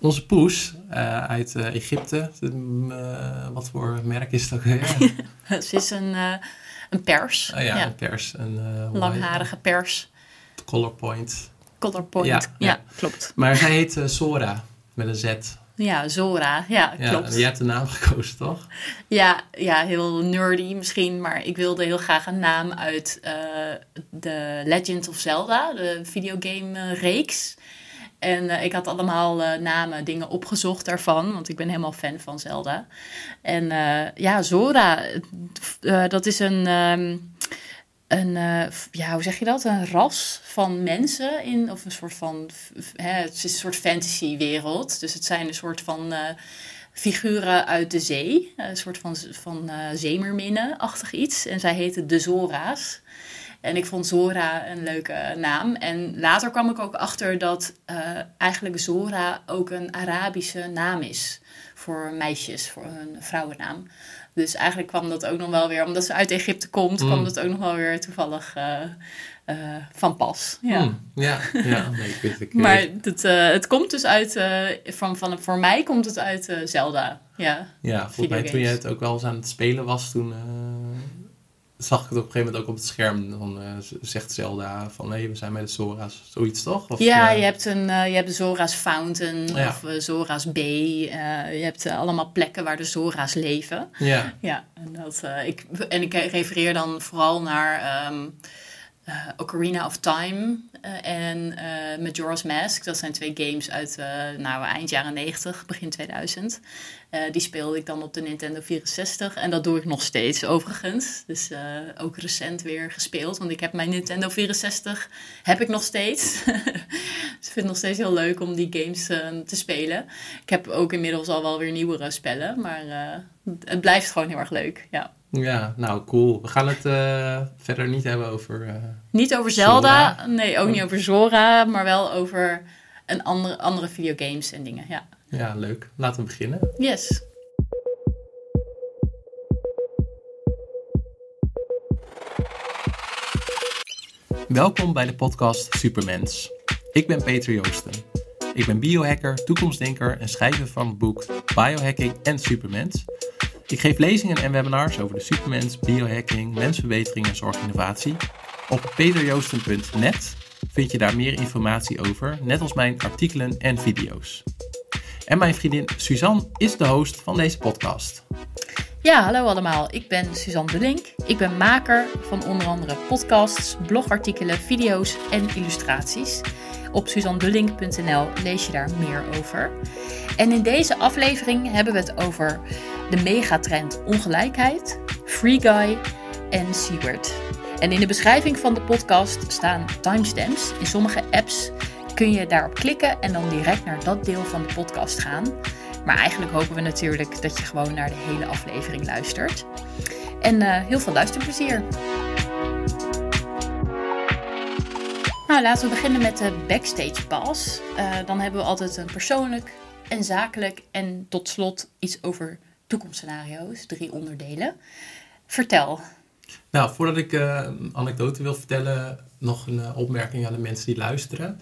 onze poes uh, uit uh, Egypte. Uh, wat voor merk is dat? Ja. Ze is een, een pers. Oh, ja, ja, een pers. Een langharige pers. Colorpoint. Colorpoint, ja, ja, ja, klopt. Maar zij heet Sora met een Z. Ja, Zora. Ja, klopt. Ja, je hebt de naam gekozen, toch? Ja, ja, heel nerdy misschien. Maar ik wilde heel graag een naam uit de Legend of Zelda, de videogame-reeks. En uh, ik had allemaal uh, namen, dingen opgezocht daarvan, want ik ben helemaal fan van Zelda. En uh, ja, Zora, dat is een, um, een ja, hoe zeg je dat? Een ras van mensen in, of een soort van, hè, het is een soort fantasy-wereld. Dus het zijn een soort van figuren uit de zee, een soort van, van zeemerminnen-achtig iets. En zij heten de Zora's. En ik vond Zora een leuke naam. En later kwam ik ook achter dat uh, eigenlijk Zora ook een Arabische naam is voor meisjes, voor een vrouwennaam. Dus eigenlijk kwam dat ook nog wel weer, omdat ze uit Egypte komt, mm. kwam dat ook nog wel weer toevallig uh, uh, van pas. Ja, mm. ja, ja. Nee, ik weet het. maar het, het komt dus uit, van, van, voor mij komt het uit Zelda. Ja, ja volgens mij toen je het ook wel eens aan het spelen was, toen zag ik het op een gegeven moment ook op het scherm. Dan uh, zegt Zelda van nee, we zijn bij de Zora's. Zoiets toch? Of, ja, uh, je, hebt een, uh, je hebt de Zora's Fountain ja. of Zora's Bay. je hebt allemaal plekken waar de Zora's leven. Ja. Ja, en, dat, ik, en ik refereer dan vooral naar um, Ocarina of Time en Majora's Mask. Dat zijn twee games uit nou, eind jaren 90, begin 2000. Uh, die speelde ik dan op de Nintendo 64 en dat doe ik nog steeds overigens. Dus ook recent weer gespeeld, want ik heb mijn Nintendo 64 heb ik nog steeds. dus ik vind het nog steeds heel leuk om die games te spelen. Ik heb ook inmiddels al wel weer nieuwere spellen, maar het blijft gewoon heel erg leuk. Ja. Ja, nou cool. We gaan het verder niet hebben over. niet over Zelda, Zora. nee, ook niet over Zora, maar wel over een andere, andere videogames en dingen. Ja. Ja, leuk. Laten we beginnen. Yes. Welkom bij de podcast Supermens. Ik ben Peter Joosten. Ik ben biohacker, toekomstdenker en schrijver van het boek Biohacking en Supermens. Ik geef lezingen en webinars over de supermens, biohacking, mensverbetering en zorginnovatie. Op peterjoosten.net vind je daar meer informatie over, net als mijn artikelen en video's. En mijn vriendin Suzanne is de host van deze podcast. Ja, hallo allemaal. Ik ben Suzanne de Link. Ik ben maker van onder andere podcasts, blogartikelen, video's en illustraties. Op suzandelink.nl lees je daar meer over. En in deze aflevering hebben we het over de megatrend ongelijkheid, Free Guy en Seward. En in de beschrijving van de podcast staan timestamps. In sommige apps kun je daarop klikken en dan direct naar dat deel van de podcast gaan. Maar eigenlijk hopen we natuurlijk dat je gewoon naar de hele aflevering luistert. En uh, heel veel luisterplezier. Nou, laten we beginnen met de backstage pass. Uh, dan hebben we altijd een persoonlijk en zakelijk en tot slot iets over toekomstscenario's, drie onderdelen. Vertel. Nou, voordat ik uh, een anekdote wil vertellen, nog een opmerking aan de mensen die luisteren.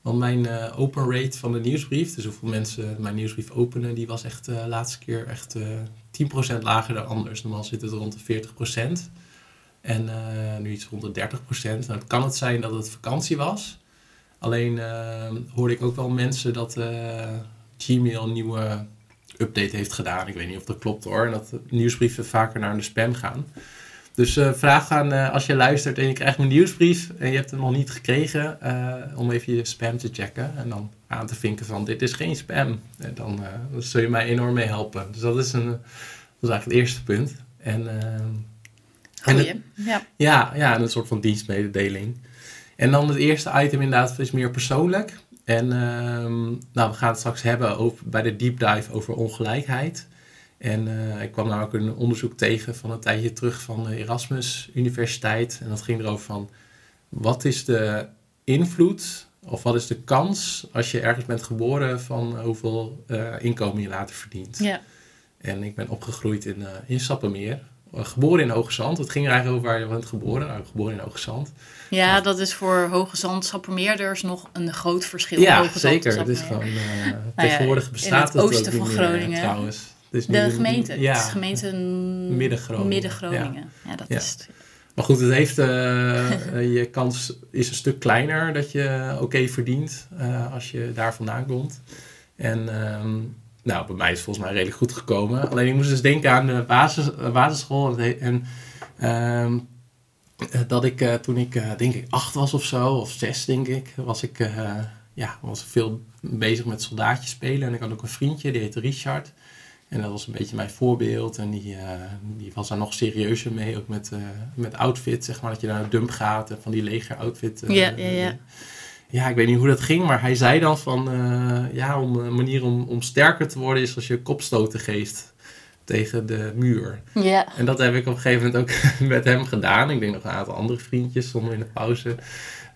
Want mijn uh, open rate van de nieuwsbrief, dus hoeveel mensen mijn nieuwsbrief openen, die was echt de laatste keer echt uh, eh, 10% lager dan anders. Normaal zit het rond de 40%. En eh, nu iets rond de 30%. Nou, het kan het zijn dat het vakantie was. Alleen hoorde ik ook wel mensen dat Gmail nieuwe update heeft gedaan. Ik weet niet of dat klopt hoor. En dat nieuwsbrieven vaker naar de spam gaan. Dus uh, vraag aan uh, als je luistert en je krijgt mijn nieuwsbrief en je hebt hem nog niet gekregen, uh, om even je spam te checken en dan aan te vinken van dit is geen spam. En dan, zul je mij enorm mee helpen. Dus dat is, een, dat is eigenlijk het eerste punt. En, Goeie, en ja. ja. Ja, een soort van dienstmededeling. En dan het eerste item inderdaad is meer persoonlijk. En ehm, nou, we gaan het straks hebben over, bij de deep dive over ongelijkheid. En uh, ik kwam daar ook een onderzoek tegen van een tijdje terug van de Erasmus Universiteit. En dat ging erover van wat is de invloed of wat is de kans als je ergens bent geboren van hoeveel uh, inkomen je later verdient. Ja. En ik ben opgegroeid in, uh, in Sappemeer. Geboren in Hoge Zand. Het ging er eigenlijk over waar je bent geboren. Nou, geboren in Hoge Zand. Ja, dat is voor Hoge Zand sappermeerders nog een groot verschil. Ja, Hoge zeker. Het is gewoon, uh, ja, tegenwoordig in bestaat het het ook oosten van meer, Groningen. trouwens. Het nu- De gemeente. Ja. Het is gemeente Midden-Groningen. Midden-Groningen. Ja. dat Ja. is... Maar goed, het heeft, eh, eh, je kans is een stuk kleiner dat je oké verdient eh, als je daar vandaan komt. En ehm, nou, bij mij is het volgens mij redelijk goed gekomen. Alleen ik moest dus denken aan de basis, eh, basisschool. En ehm, eh, dat ik eh, toen ik denk ik acht was of zo, of zes denk ik, was ik ja, was veel bezig met soldaatjes spelen. En ik had ook een vriendje, die heette Richard. En dat was een beetje mijn voorbeeld. En die, die was daar nog serieuzer mee. Ook met, met outfit, zeg maar. Dat je naar een dump gaat en van die leger outfit. Ja, ja, ja. Ja, ik weet niet hoe dat ging. Maar hij zei dan van... eh, ja, om, een manier om, om sterker te worden is als je kopstoten geeft tegen de muur. Ja. En dat heb ik op een gegeven moment ook met hem gedaan. Ik denk nog een aantal andere vriendjes om in de pauze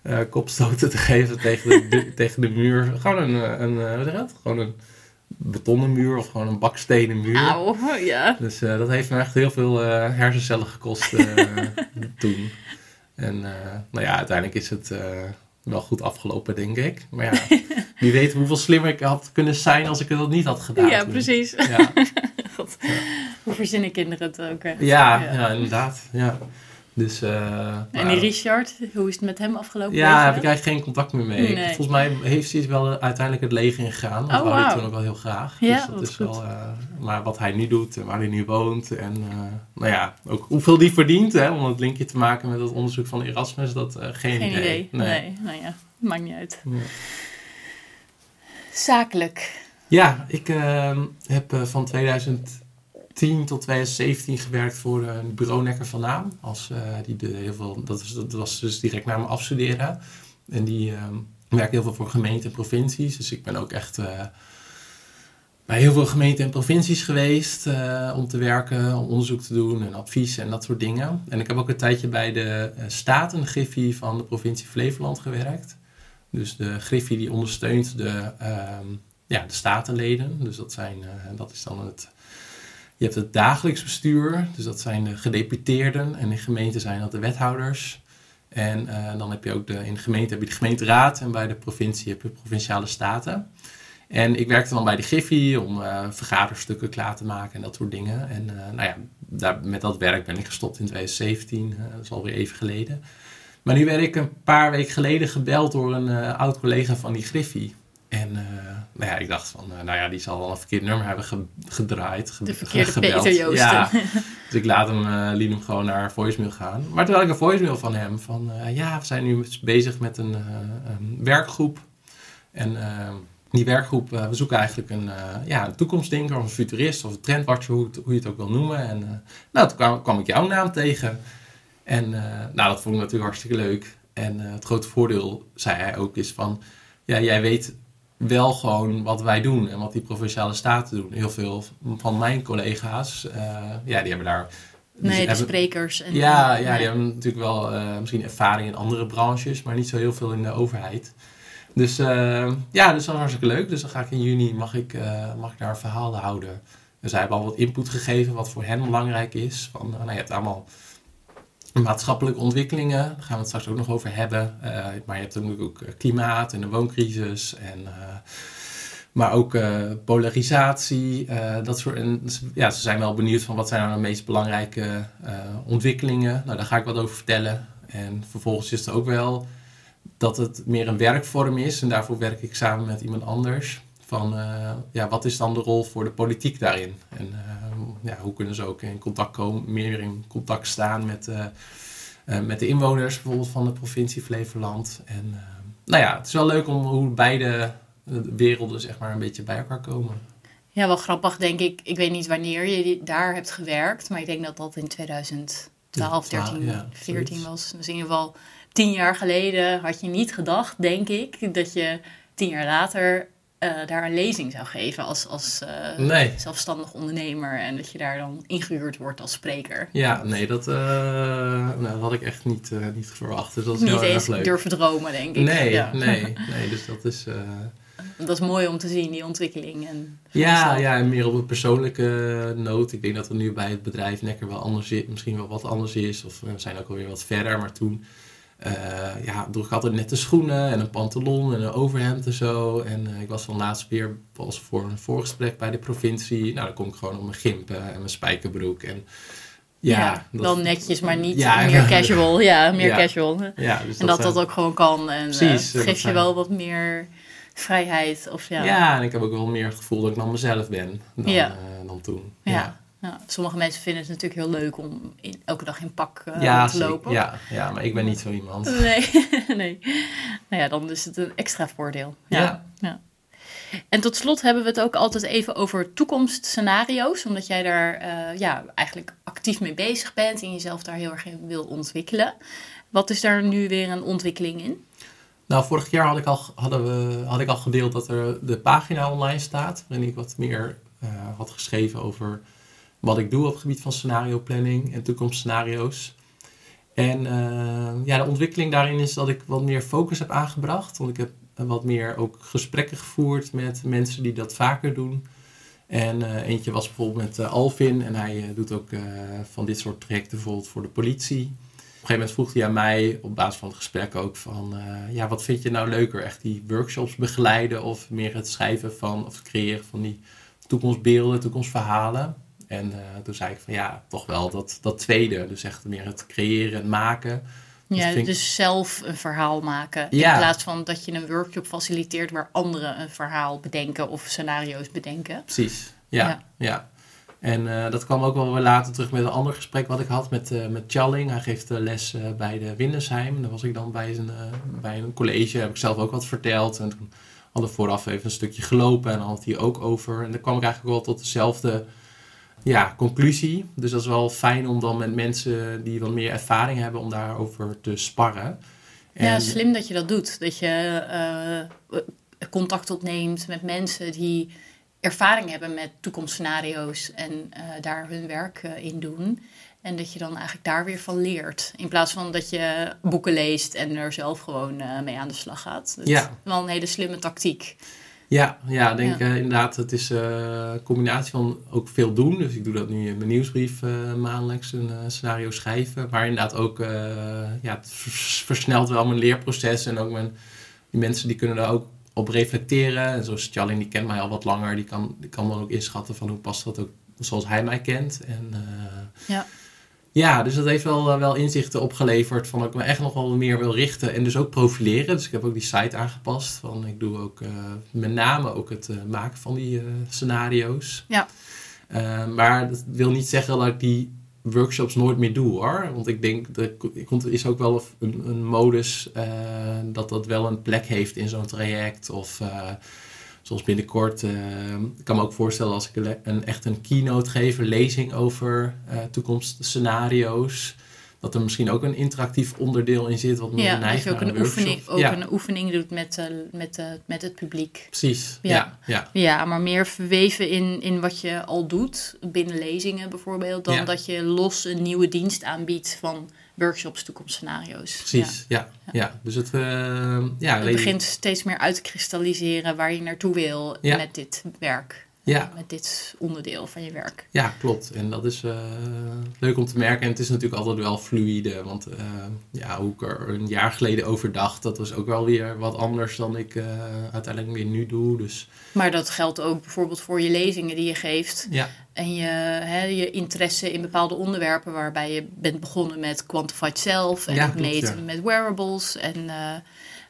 eh, kopstoten te geven tegen de, de- tegen de muur. Gewoon een, eh, een, eh, dat? Gewoon een betonnen muur of gewoon een bakstenen muur. Auw, ja. Dus eh, dat heeft me echt heel veel eh, hersencellen gekost eh, toen. En eh, nou ja, uiteindelijk is het eh, wel goed afgelopen, denk ik. Maar ja, wie weet hoeveel slimmer ik had kunnen zijn als ik het niet had gedaan. Ja, toen. precies. Ja, God. Hoe verzinnen kinderen het ook? hè? ja, ja, inderdaad. Ja. Dus, eh, En nou, die Richard, hoe is het met hem afgelopen? Ja, Weet heb ik eigenlijk geen contact meer mee. Nee. Volgens mij heeft hij wel uiteindelijk het leger ingegaan. Dat Oh, wou hij wauw. toen ook wel heel graag. Ja, dus dat is goed. wel, eh, maar wat hij nu doet en waar hij nu woont. En eh, nou ja, ook hoeveel die verdient. Hè, om het linkje te maken met het onderzoek van Erasmus. Dat geen, Geen idee. Nee. Nee. nou ja, maakt niet uit. Ja. Zakelijk. Ja, ik heb van 2010 tot 2017 gewerkt voor een bureau Nekker van Naam. Als, eh, die de heel veel, dat, was, dat was dus direct na mijn afstuderen. En die eh, werkte heel veel voor gemeenten en provincies. Dus ik ben ook echt eh, bij heel veel gemeenten en provincies geweest eh, om te werken, om onderzoek te doen en advies en dat soort dingen. En ik heb ook een tijdje bij de eh, Statengriffie van de provincie Flevoland gewerkt. Dus de Griffie die ondersteunt de, ehm, ja, de statenleden. Dus dat, zijn, dat is dan het. Je hebt het dagelijks bestuur, dus dat zijn de gedeputeerden. En in gemeenten zijn dat de wethouders. En eh, dan heb je ook de, in de gemeente heb je de gemeenteraad en bij de provincie heb je provinciale staten. En ik werkte dan bij de Griffie om eh, vergaderstukken klaar te maken en dat soort dingen. En eh, nou ja, met dat werk ben ik gestopt in 2017, eh, dat is alweer even geleden. Maar nu werd ik een paar weken geleden gebeld door een oud collega van die Griffie. En nou ja, ik dacht van, eh, nou ja, die zal wel een verkeerd nummer hebben ge- gedraaid. ge- De verkeerde gebeld. Peter Joosten. Ja, dus ik laat hem, eh, liet hem gewoon naar voicemail gaan. Maar toen had ik een voicemail van hem van, eh, ja, we zijn nu bezig met een, een werkgroep. En eh, die werkgroep, we zoeken eigenlijk een, ja, een toekomstdenker of een futurist of een trendwatcher, hoe, hoe je het ook wil noemen. En nou, toen kwam, kwam ik jouw naam tegen. En nou, dat vond ik natuurlijk hartstikke leuk. En het grote voordeel, zei hij ook, is van... Ja, jij weet wel gewoon wat wij doen en wat die provinciale staten doen. Heel veel van mijn collega's, eh, ja, die hebben daar... die Nee, de hebben- sprekers. En, ja, ja, die hebben natuurlijk wel eh, misschien ervaring in andere branches, maar niet zo heel veel in de overheid. Dus eh, ja, dus dat was hartstikke leuk. Dus dan ga ik in juni, mag ik, mag ik daar een verhaal houden. Dus zij hebben al wat input gegeven wat voor hen belangrijk is. Van, nou, je hebt allemaal maatschappelijke ontwikkelingen, daar gaan we het straks ook nog over hebben. Eh, maar je hebt natuurlijk ook eh, klimaat en de wooncrisis en... eh, maar ook polarisatie, dat soort. Ze- ja, ze zijn wel benieuwd van wat zijn nou de meest belangrijke ontwikkelingen. Nou, daar ga ik wat over vertellen. En vervolgens is het ook wel dat het meer een werkvorm is. En daarvoor werk ik samen met iemand anders. Van ja, wat is dan de rol voor de politiek daarin? En ja, hoe kunnen ze ook in contact komen, meer in contact staan met, eh, eh, met de inwoners bijvoorbeeld van de provincie Flevoland. En eh, nou ja, het is wel leuk om hoe beide werelden zeg maar een beetje bij elkaar komen. Ja, wel grappig denk ik. Ik weet niet wanneer je daar hebt gewerkt, maar ik denk dat dat in 2012, Ja, 13, ja, 14 zoiets. was. Dus in ieder geval tien jaar geleden had je niet gedacht, denk ik, dat je tien jaar later eh, daar een lezing zou geven als, als eh, Nee. zelfstandig ondernemer. En dat je daar dan ingehuurd wordt als spreker. Ja, nee, dat, eh, nou, dat had ik echt niet, niet verwacht. Dus dat is niet heel erg eens leuk. durven dromen, denk ik. Nee, Ja. nee, nee, dus dat is... dat is mooi om te zien, die ontwikkeling. En ja, ja, en meer op een persoonlijke noot. Ik denk dat het nu bij het bedrijf Nekker wel anders is, misschien wel wat anders is. Of we zijn ook alweer wat verder. Maar toen uh, ja, droeg ik altijd nette schoenen en een pantalon en een overhemd en zo. En uh, ik was van laatst weer was voor een voorgesprek bij de provincie. Nou, dan kom ik gewoon op mijn gimpen en mijn spijkerbroek. En, ja, ja dat, wel netjes, maar niet ja, meer casual. Ja, meer casual. Ja, dus en dat dat, ook gewoon kan. En Precies, uh, geeft je wel wat meer vrijheid. Of, ja. ja, en ik heb ook wel meer het gevoel dat ik dan mezelf ben dan, dan toen. ja. Ja, sommige mensen vinden het natuurlijk heel leuk om in, elke dag in pak uh, te lopen. Ja, ja, maar ik ben niet zo iemand. Nee, nee. Nou ja, dan is het een extra voordeel. Ja. ja. En tot slot hebben we het ook altijd even over toekomstscenario's. Omdat jij daar uh, ja, eigenlijk actief mee bezig bent en jezelf daar heel erg in wil ontwikkelen. Wat is daar nu weer een ontwikkeling in? Nou, vorig jaar had ik al, hadden we, had ik al gedeeld dat er de pagina online staat. Waarin ik wat meer uh, had geschreven over wat ik doe op het gebied van scenario planning en toekomstscenario's. En uh, ja, de ontwikkeling daarin is dat ik wat meer focus heb aangebracht. Want ik heb wat meer ook gesprekken gevoerd met mensen die dat vaker doen. En uh, eentje was bijvoorbeeld met uh, Alvin en hij doet ook van dit soort trajecten bijvoorbeeld voor de politie. Op een gegeven moment vroeg hij aan mij op basis van het gesprek ook van, ja, wat vind je nou leuker? Echt die workshops begeleiden of meer het schrijven van, of creëren van die toekomstbeelden, toekomstverhalen? En uh, toen zei ik van ja, toch wel dat, dat tweede. Dus echt meer het creëren en maken. Ja, dus zelf een verhaal maken. In plaats van dat je een workshop faciliteert waar anderen een verhaal bedenken of scenario's bedenken. Precies, ja. ja. En uh, dat kwam ook wel weer later terug met een ander gesprek wat ik had met, uh, met Challing. Hij geeft les bij de Windersheim. Daar was ik dan bij, zijn, bij een college, heb ik zelf ook wat verteld. En toen hadden we vooraf even een stukje gelopen en dan had hij ook over. En daar kwam ik eigenlijk wel tot dezelfde ja, conclusie. Dus dat is wel fijn om dan met mensen die wat meer ervaring hebben om daarover te sparren. En... Ja, slim dat je dat doet. Dat je uh, contact opneemt met mensen die ervaring hebben met toekomstscenario's en uh, daar hun werk in doen. En dat je dan eigenlijk daar weer van leert. In plaats van dat je boeken leest en er zelf gewoon mee aan de slag gaat. Dat ja. is wel een hele slimme tactiek. Ja, ja, ik denk uh, inderdaad, het is uh, een combinatie van ook veel doen. Dus ik doe dat nu in mijn nieuwsbrief uh, maandelijks, een scenario schrijven. Maar inderdaad ook, ja, het versnelt wel mijn leerproces. En ook mijn, die mensen die kunnen daar ook op reflecteren. En zoals Charlie, die kent mij al wat langer. Die kan, die kan dan ook inschatten van hoe past dat ook zoals hij mij kent. En ja. Ja, dus dat heeft wel, eh, wel inzichten opgeleverd van dat ik me echt nog wel meer wil richten en dus ook profileren. Dus ik heb ook die site aangepast. Van, ik doe ook uh, met name ook het uh, maken van die uh, scenario's. Ja. maar dat wil niet zeggen dat ik die workshops nooit meer doe hoor. Want ik denk, dat er is ook wel een, een modus dat dat wel een plek heeft in zo'n traject. Of zoals binnenkort, uh, ik kan me ook voorstellen als ik een, echt een keynote geef, een lezing over uh, toekomstscenario's, dat er misschien ook een interactief onderdeel in zit. Wat ja, dat je ook, een oefening, ook een oefening doet met, uh, met, uh, met het publiek. Precies, ja. ja. Ja, maar meer verweven in, in wat je al doet, binnen lezingen bijvoorbeeld, dan dat je los een nieuwe dienst aanbiedt van workshops, toekomstscenario's. Precies, ja. ja. Dus het, uh, ja, het begint steeds meer uit te kristalliseren waar je naartoe wil met dit werk. Ja. Met dit onderdeel van je werk. Ja, klopt. En dat is uh, leuk om te merken. En het is natuurlijk altijd wel fluide. Want uh, ja, hoe ik er een jaar geleden over dacht, dat was ook wel weer wat anders dan ik uh, uiteindelijk weer nu doe. Dus... Maar dat geldt ook bijvoorbeeld voor je lezingen die je geeft. Ja. En je, hè, je interesse in bepaalde onderwerpen waarbij je bent begonnen met quantified self en ja, meten met wearables en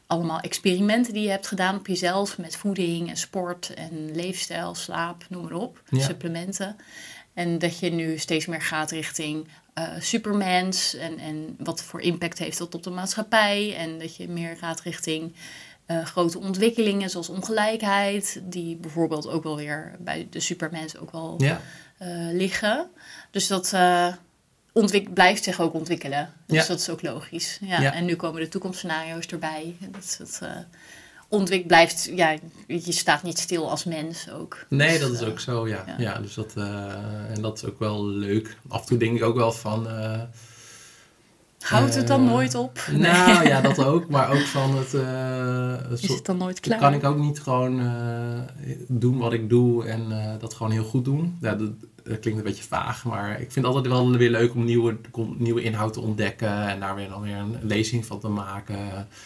allemaal experimenten die je hebt gedaan op jezelf met voeding en sport en leefstijl, slaap, noem maar op, supplementen. En dat je nu steeds meer gaat richting uh, supermans en, en wat voor impact heeft dat op de maatschappij. En dat je meer gaat richting uh, grote ontwikkelingen zoals ongelijkheid, die bijvoorbeeld ook wel weer bij de supermens ook wel ja. uh, liggen. Dus dat, ontwik blijft zich ook ontwikkelen. Dus dat is ook logisch. Ja. En nu komen de toekomstscenario's erbij. Dat, dat uh, ontwik blijft, ja, je staat niet stil als mens ook. Nee, dus, dat is ook zo, ja. ja. dus dat, uh, en dat is ook wel leuk. Af en toe denk ik ook wel van, uh, Houdt het dan Eh, nooit op? Nou ja, dat ook. Maar ook van het... eh, Is het dan nooit klaar? kan ik ook niet gewoon eh, doen wat ik doe en dat gewoon heel goed doen. Ja, dat, dat klinkt een beetje vaag, maar ik vind het altijd wel weer leuk om nieuwe, nieuwe inhoud te ontdekken en daar weer dan weer een lezing van te maken.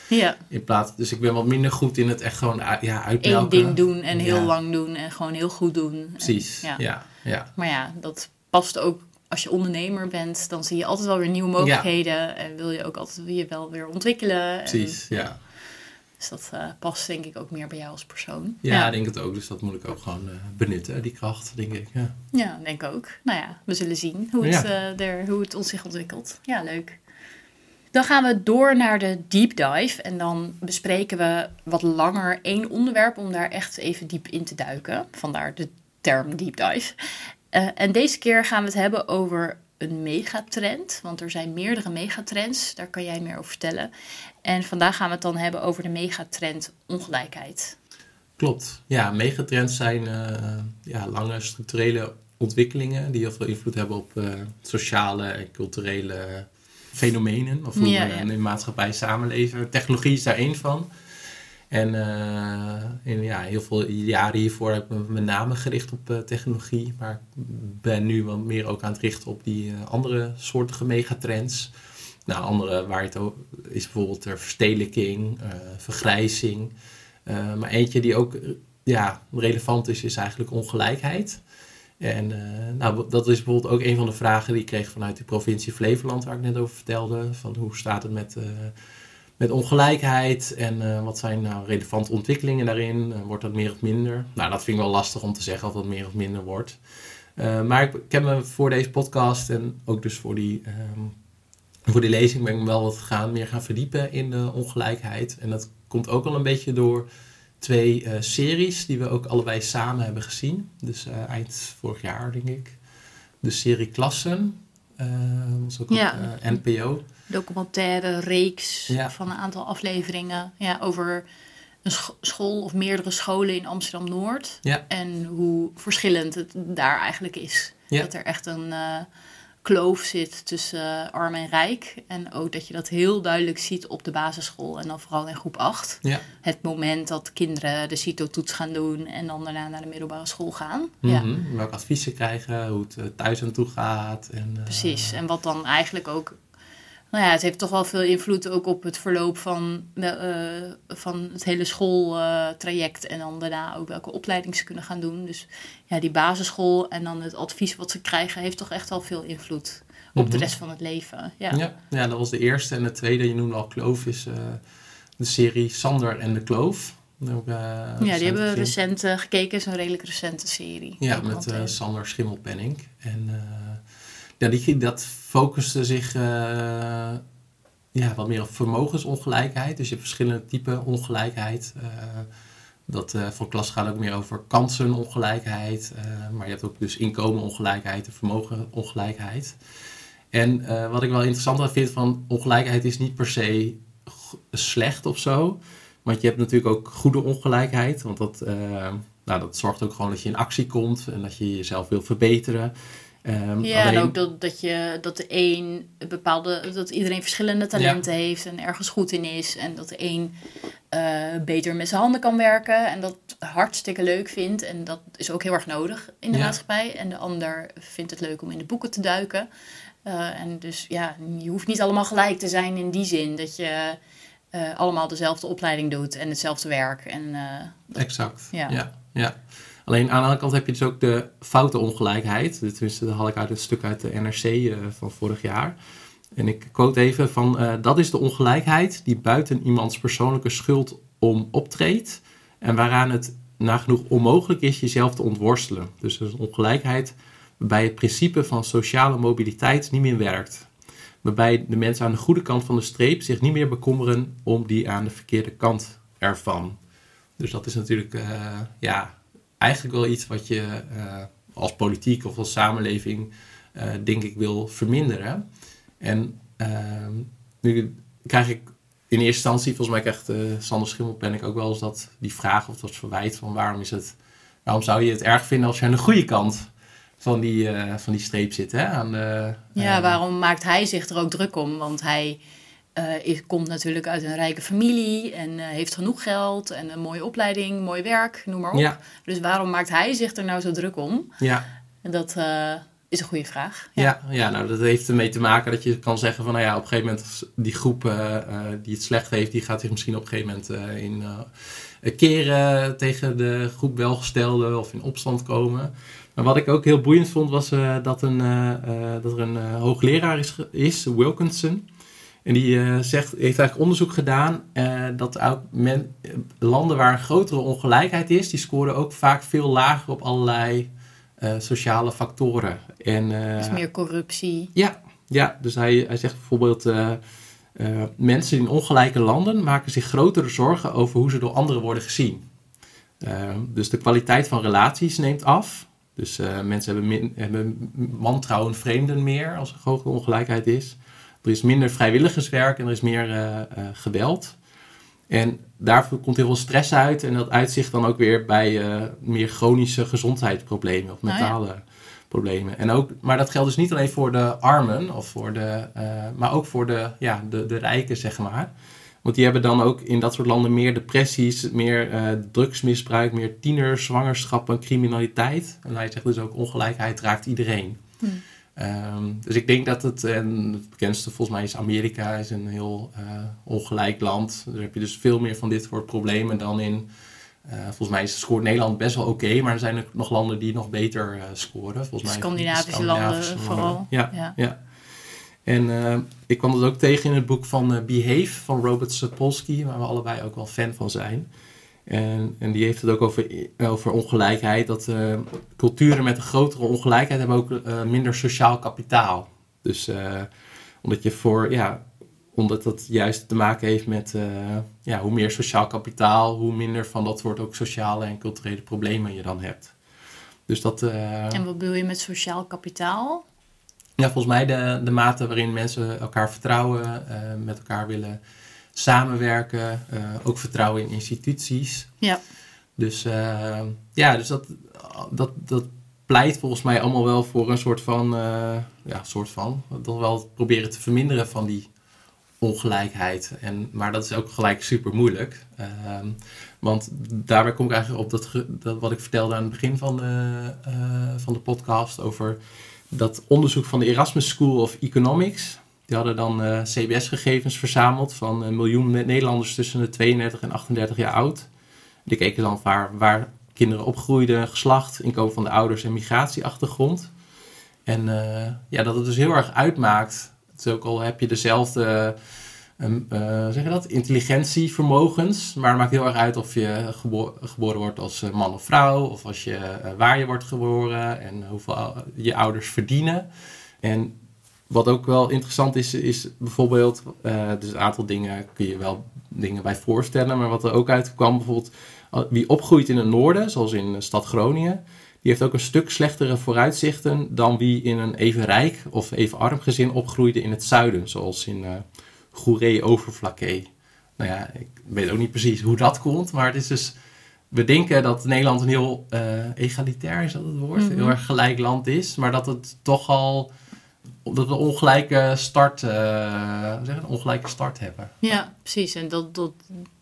Ja, In plaats, dus ik ben wat minder goed in het echt gewoon ja, uitmelken. ding doen en heel Ja. lang doen en gewoon heel goed doen. En- Precies, ja. ja. Ja, Maar ja, dat past ook als je ondernemer bent. Dan zie je altijd wel weer nieuwe mogelijkheden. En wil je ook altijd je wel weer ontwikkelen. En, precies. Ja. Dus dat eh, past denk ik ook meer bij jou als persoon. Ja, ik denk het ook. Dus dat moet ik ook gewoon eh, benutten, die kracht, denk ik. Ja. Ja, denk ik ook. Nou ja, we zullen zien hoe het, Ja. eh, er, hoe het ons zich ontwikkelt. Ja, leuk. Dan gaan we door naar de deep dive. En dan bespreken we wat langer één onderwerp om daar echt even diep in te duiken. Vandaar de term deep dive. Eh, en deze keer gaan we het hebben over een megatrend. Want er zijn meerdere megatrends. Daar kan jij meer over vertellen. En vandaag gaan we het dan hebben over de megatrend ongelijkheid. Klopt. Ja, megatrends zijn eh, ja, lange structurele ontwikkelingen die heel veel invloed hebben op eh, sociale en culturele fenomenen. Of hoe Ja, we in de maatschappij samenleven. Technologie is daar één van. En eh, in ja, heel veel jaren hiervoor heb ik me met name gericht op eh, technologie. Maar ik ben nu wat meer ook aan het richten op die eh, andere soortige megatrends. Nou, andere waar het over is bijvoorbeeld de verstedelijking, eh, vergrijzing. Eh, maar eentje die ook eh, ja, relevant is, is eigenlijk ongelijkheid. En eh, nou, dat is bijvoorbeeld ook een van de vragen die ik kreeg vanuit de provincie Flevoland, waar ik net over vertelde. Van hoe staat het met, eh, met ongelijkheid en eh, wat zijn nou relevante ontwikkelingen daarin? Eh, wordt dat meer of minder? Nou, dat vind ik wel lastig om te zeggen of dat meer of minder wordt. Eh, maar ik, ik heb me voor deze podcast en ook dus voor die, ehm, voor die lezing ben ik me wel wat gaan, meer gaan verdiepen in de ongelijkheid. En dat komt ook al een beetje door twee series die we ook allebei samen hebben gezien. Dus eind vorig jaar, denk ik. De serie Klassen. was ook Ja. op NPO. Documentaire reeks Ja. van een aantal afleveringen ja, over een scho- school of meerdere scholen in Amsterdam Noord. Ja. En hoe verschillend het daar eigenlijk is. Ja. Dat er echt een eh, kloof zit tussen eh, arm en rijk. En ook dat je dat heel duidelijk ziet op de basisschool en dan vooral in groep 8. Ja. Het moment dat kinderen de CITO-toets gaan doen en dan daarna naar de middelbare school gaan. Ja. Mhm. Welke adviezen krijgen, hoe het eh, thuis aan toe gaat. En, Precies. En wat dan eigenlijk ook. Nou ja, het heeft toch wel veel invloed ook op het verloop van, eh, van het hele schooltraject. en dan daarna ook welke opleiding ze kunnen gaan doen. Dus ja, die basisschool en dan het advies wat ze krijgen, heeft toch echt wel veel invloed op de Mhm. rest van het leven. Ja. Ja. Ja, dat was de eerste. En de tweede, je noemde al Kloof, is eh, de serie Sander en de Kloof. Ook, eh, Ja, die hebben we recent gekeken. is een redelijk recente serie. Ja, met. Sander Schimmelpenning. En ja, die, dat focuste zich eh, ja, wat meer op vermogensongelijkheid. Dus je hebt verschillende typen ongelijkheid. Eh, dat eh voor klas gaat ook meer over kansenongelijkheid. maar je hebt ook dus inkomenongelijkheid en vermogenongelijkheid. En wat ik wel interessant vind van ongelijkheid is niet per se slecht of zo. Want je hebt natuurlijk ook goede ongelijkheid. Want dat, nou, dat zorgt ook gewoon dat je in actie komt en dat je jezelf wil verbeteren. Ehm, Ja, alleen- en ook dat, dat, je, dat de een bepaalde, dat iedereen verschillende talenten heeft en ergens goed in is. En dat de een eh, beter met zijn handen kan werken en dat hartstikke leuk vindt. En dat is ook heel erg nodig in de Ja. maatschappij. En de ander vindt het leuk om in de boeken te duiken. Eh, en dus ja, je hoeft niet allemaal gelijk te zijn in die zin dat je eh, allemaal dezelfde opleiding doet en hetzelfde werk. En Exact. Ja. Ja. Ja, Alleen aan de andere kant heb je dus ook de foute ongelijkheid. Tenminste, dat had ik uit het stuk uit de NRC eh, van vorig jaar. En ik quote even van... eh, dat is de ongelijkheid die buiten iemands persoonlijke schuld om optreedt... en waaraan het nagenoeg onmogelijk is jezelf te ontworstelen. Dus dat is een ongelijkheid waarbij het principe van sociale mobiliteit niet meer werkt. Waarbij de mensen aan de goede kant van de streep zich niet meer bekommeren om die aan de verkeerde kant ervan. Dus dat is natuurlijk eh, ja, eigenlijk wel iets wat je eh, als politiek of als samenleving eh, denk ik wil verminderen. En ehm, nu krijg ik in eerste instantie, volgens mij krijgt eh, Sander Schimmelpenninck ook wel eens dat, die vraag of dat verwijt van waarom is het, waarom zou je het erg vinden als je aan de goede kant van die, van die streep zit. Hè? Aan de, ja, waarom maakt hij zich er ook druk om? Want hij is, komt natuurlijk uit een rijke familie en heeft genoeg geld en een mooie opleiding, mooi werk, noem maar op. Ja. Dus waarom maakt hij zich er nou zo druk om? Ja. En dat is een goede vraag. Ja. ja. Ja, nou dat heeft ermee te maken dat je kan zeggen van nou ja, op een gegeven moment die groep uh, die het slecht heeft, die gaat zich misschien op een gegeven moment uh, in keren tegen de groep welgestelden of in opstand komen. Maar wat ik ook heel boeiend vond was dat, een, dat er een hoogleraar is, is, Wilkinson. En die zegt, heeft eigenlijk onderzoek gedaan dat ook men, landen waar een grotere ongelijkheid is, die scoren ook vaak veel lager op allerlei uh, sociale factoren. En, dus meer corruptie. Ja, ja dus hij, hij zegt bijvoorbeeld... Mensen in ongelijke landen maken zich grotere zorgen over hoe ze door anderen worden gezien. dus de kwaliteit van relaties neemt af. Dus mensen hebben, min, hebben wantrouwen vreemden meer als er grote ongelijkheid is. Er is minder vrijwilligerswerk en er is meer geweld. En daarvoor komt heel veel stress uit en dat uitzicht dan ook weer bij uh, meer chronische gezondheidsproblemen of nou mentale problemen. En ook, maar dat geldt dus niet alleen voor de armen, of voor de, maar ook voor de, ja, de, de rijken, zeg maar. Want die hebben dan ook in dat soort landen meer depressies, meer uh, drugsmisbruik, meer tieners, zwangerschappen, criminaliteit. En hij zegt dus ook ongelijkheid raakt iedereen. Hm. Um, dus ik denk dat het, en het bekendste volgens mij is Amerika, is een heel uh, ongelijk land. Daar heb je dus veel meer van dit soort problemen dan in. Uh, volgens mij scoort Nederland best wel oké, maar er zijn er nog landen die nog beter uh, scoren. Volgens mij Scandinavische, Scandinavische landen vooral. Ja, ja. ja. En ik kwam dat ook tegen in het boek van Behave van Robert Sapolsky, waar we allebei ook wel fan van zijn. En, en die heeft het ook over, over ongelijkheid. Dat uh, culturen met een grotere ongelijkheid hebben ook uh, minder sociaal kapitaal. Dus uh, omdat je voor, ja, omdat dat juist te maken heeft met ja, hoe meer sociaal kapitaal, hoe minder van dat soort ook sociale en culturele problemen je dan hebt. Dus dat, en wat bedoel je met sociaal kapitaal? Ja, volgens mij de, de mate waarin mensen elkaar vertrouwen, met elkaar willen samenwerken, uh, ook vertrouwen in instituties. Ja. Dus uh, ja, dus dat, dat, dat pleit volgens mij allemaal wel voor een soort van, uh, ja, soort van, toch wel proberen te verminderen van die ongelijkheid. En, maar dat is ook gelijk super moeilijk. Ehm, want daarbij kom ik eigenlijk op dat, dat, wat ik vertelde aan het begin van de, van de podcast over dat onderzoek van de Erasmus School of Economics. Die hadden dan uh, CBS-gegevens verzameld van een miljoen Nederlanders tussen de 32 en 38 jaar oud. Die keken dan waar, waar kinderen opgroeiden, geslacht, inkomen van de ouders en migratieachtergrond. En uh, ja, dat het dus heel erg uitmaakt. Het ook al heb je dezelfde uh, je dat? intelligentievermogens. Maar het maakt heel erg uit of je gebo geboren wordt als man of vrouw. Of als je, waar je wordt geboren en hoeveel je ouders verdienen. En wat ook wel interessant is, is bijvoorbeeld, uh, dus een aantal dingen kun je wel dingen bij voorstellen, maar wat er ook uitkwam, bijvoorbeeld wie opgroeit in het noorden, zoals in de stad Groningen, die heeft ook een stuk slechtere vooruitzichten dan wie in een even rijk of even arm gezin opgroeide in het zuiden, zoals in uh, Goeree-Overflakkee. Nou ja, ik weet ook niet precies hoe dat komt, maar het is dus, we denken dat Nederland een heel uh, egalitair, is dat het woord, mm heel erg gelijk land is, maar dat het toch al dat we een ongelijke start, uh, zeggen, een ongelijke start hebben. Ja, precies. En dat, dat,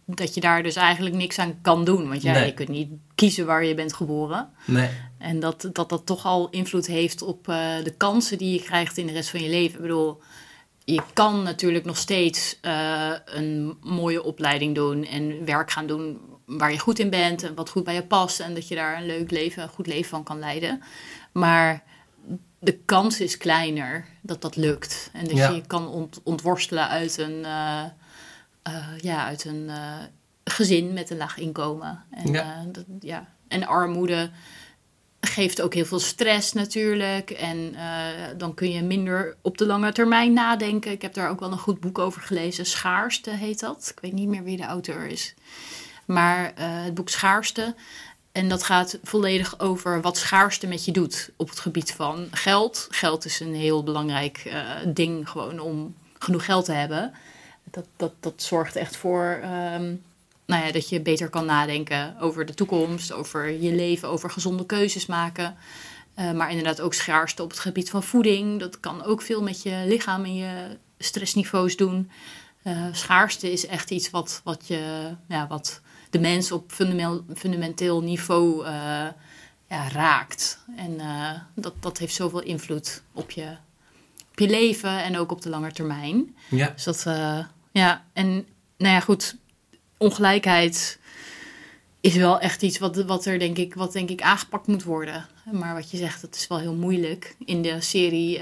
dat je daar dus eigenlijk niks aan kan doen. Want ja, je kunt niet kiezen waar je bent geboren. Nee. En dat, dat dat toch al invloed heeft op uh, de kansen die je krijgt in de rest van je leven. Ik bedoel, je kan natuurlijk nog steeds uh, een mooie opleiding doen en werk gaan doen waar je goed in bent en wat goed bij je past. En dat je daar een leuk leven, een goed leven van kan leiden. Maar de kans is kleiner dat dat lukt. En dat je kan ont ontworstelen uit een, uh, uh, ja, uit een uh, gezin met een laag inkomen. En, ja. Dat, ja. en armoede geeft ook heel veel stress natuurlijk. En dan kun je minder op de lange termijn nadenken. Ik heb daar ook wel een goed boek over gelezen. Schaarste heet dat. Ik weet niet meer wie de auteur is. Maar het boek Schaarste en dat gaat volledig over wat schaarste met je doet op het gebied van geld. Geld is een heel belangrijk uh, ding gewoon om genoeg geld te hebben. Dat, dat, dat zorgt echt voor um, nou ja, dat je beter kan nadenken over de toekomst, over je leven, over gezonde keuzes maken. Uh, maar inderdaad ook schaarste op het gebied van voeding. Dat kan ook veel met je lichaam en je stressniveaus doen. Uh, schaarste is echt iets wat, wat, je, ja, wat de mens op fundamenteel niveau uh, ja, raakt. En dat, dat heeft zoveel invloed op je, op je leven en ook op de lange termijn. Ja. Dus dat, ja, en nou ja, goed, ongelijkheid is wel echt iets wat, wat er denk ik, wat denk ik aangepakt moet worden. Maar wat je zegt, dat is wel heel moeilijk. In de serie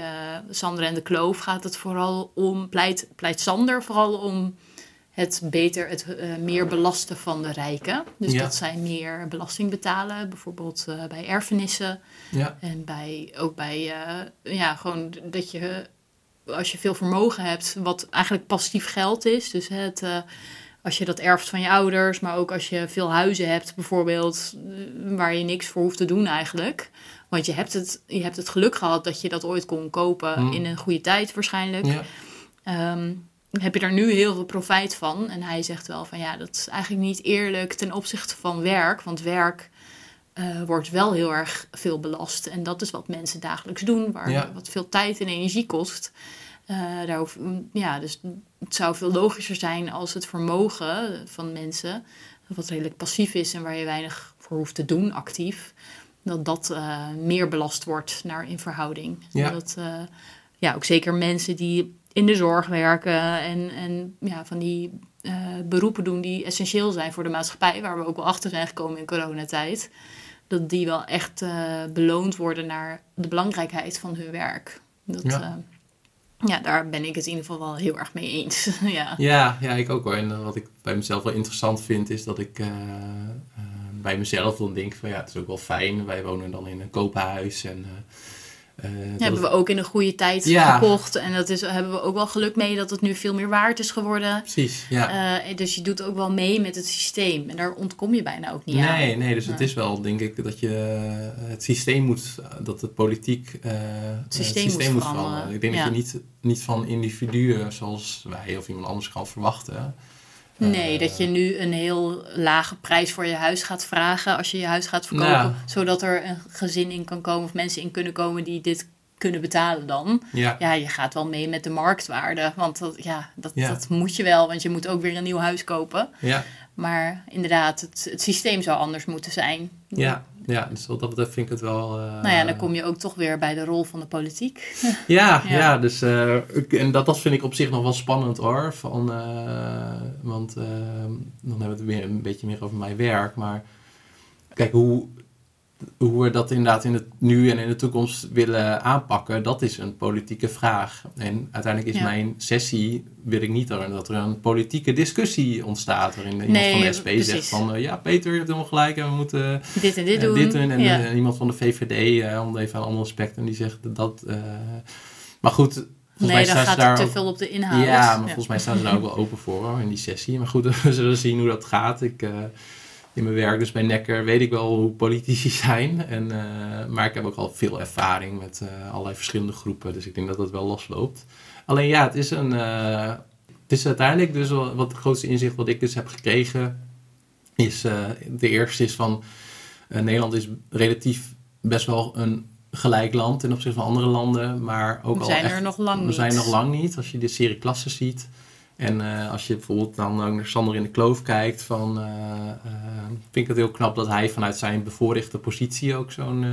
Sander en de Kloof gaat het vooral om, pleit, pleit Sander vooral om het beter, het uh, meer belasten van de rijken. Dus Ja. dat zij meer belasting betalen, bijvoorbeeld uh, bij erfenissen. Ja. En bij, ook bij, ja, gewoon dat je, als je veel vermogen hebt, wat eigenlijk passief geld is. Dus het als je dat erft van je ouders, maar ook als je veel huizen hebt, bijvoorbeeld, eh, waar je niks voor hoeft te doen eigenlijk. Want je hebt het, je hebt het geluk gehad dat je dat ooit kon kopen Hmm. in een goede tijd waarschijnlijk. Ja. Ehm, heb je daar nu heel veel profijt van? En hij zegt wel van ja, dat is eigenlijk niet eerlijk ten opzichte van werk. Want werk eh, wordt wel heel erg veel belast. En dat is wat mensen dagelijks doen, waar Ja. wat veel tijd en energie kost. Daar hoef, ja, dus het zou veel logischer zijn als het vermogen van mensen, wat redelijk passief is en waar je weinig voor hoeft te doen actief, dat dat eh, meer belast wordt naar in verhouding. Ja. Dat, ja, ook zeker mensen die in de zorg werken en, en ja, van die eh, beroepen doen die essentieel zijn voor de maatschappij, waar we ook wel achter zijn gekomen in coronatijd, dat die wel echt eh, beloond worden naar de belangrijkheid van hun werk. Dat, Ja. ja. ja, daar ben ik het in ieder geval wel heel erg mee eens. ja. Ja, ja, ik ook hoor. En eh, wat ik bij mezelf wel interessant vind, is dat ik eh, eh, bij mezelf dan denk van ja, het is ook wel fijn. Wij wonen dan in een koophuis en... dat hebben we het- ook in een goede tijd Ja. gekocht. En dat is, hebben we ook wel geluk mee dat het nu veel meer waard is geworden. Precies, ja. Eh, dus je doet ook wel mee met het systeem. En daar ontkom je bijna ook niet aan. Nee, nee, dus het is wel, denk ik, dat je eh, het systeem moet, dat de politiek eh, het systeem moet veranderen, Ik denk ja. dat je niet, niet van individuen zoals wij of iemand anders kan verwachten. Nee, dat je nu een heel lage prijs voor je huis gaat vragen als je je huis gaat verkopen. Nou. Zodat er een gezin in kan komen of mensen in kunnen komen die dit kunnen betalen dan. Ja, Ja, je gaat wel mee met de marktwaarde. Want dat, ja, dat, Ja. dat moet je wel, want je moet ook weer een nieuw huis kopen. ja, Maar inderdaad, het, het systeem zou anders moeten zijn. ja, ja, dus wat dat betreft vind ik het wel... eh, Nou ja, dan kom je ook toch weer bij de rol van de politiek. Ja, ja. Ja. dus eh, ik- en dat, dat vind ik op zich nog wel spannend hoor. Van, eh, want eh, dan hebben we het weer een beetje meer over mijn werk. Maar kijk, hoe, hoe we dat inderdaad in het nu en in de toekomst willen aanpakken, dat is een politieke vraag. En uiteindelijk is Ja. mijn sessie, wil ik niet dat er een politieke discussie ontstaat. Waarin iemand Nee, van de SP precies. zegt van, eh, ja Peter, je hebt helemaal gelijk en we moeten Dit en dit eh, doen. dit. En ja. eh, iemand van de VVD, eh, om even een ander spectrum, die zegt dat. maar goed, volgens mij nee, dan staan ze gaat daar te veel op de inhoud. Ja, maar volgens mij staan ze daar ook wel open voor hoor, in die sessie. Maar goed, we zullen zien hoe dat gaat. Ik, in mijn werk, dus bij Nekker, weet ik wel hoe politici zijn. En, eh, maar ik heb ook al veel ervaring met eh, allerlei verschillende groepen. Dus ik denk dat dat wel losloopt. Alleen ja, het is een. eh, het is uiteindelijk dus wat het grootste inzicht wat ik dus heb gekregen. Is de eerste is van. Nederland is relatief best wel een gelijk land ten opzichte van andere landen. Maar ook We al zijn echt er nog lang we niet. zijn nog lang niet. Als je de serie klassen ziet. En eh, als je bijvoorbeeld dan ook naar Sander in de Kloof kijkt. Van, eh, eh, vind ik het heel knap dat hij vanuit zijn bevoorrechte positie ook zo'n...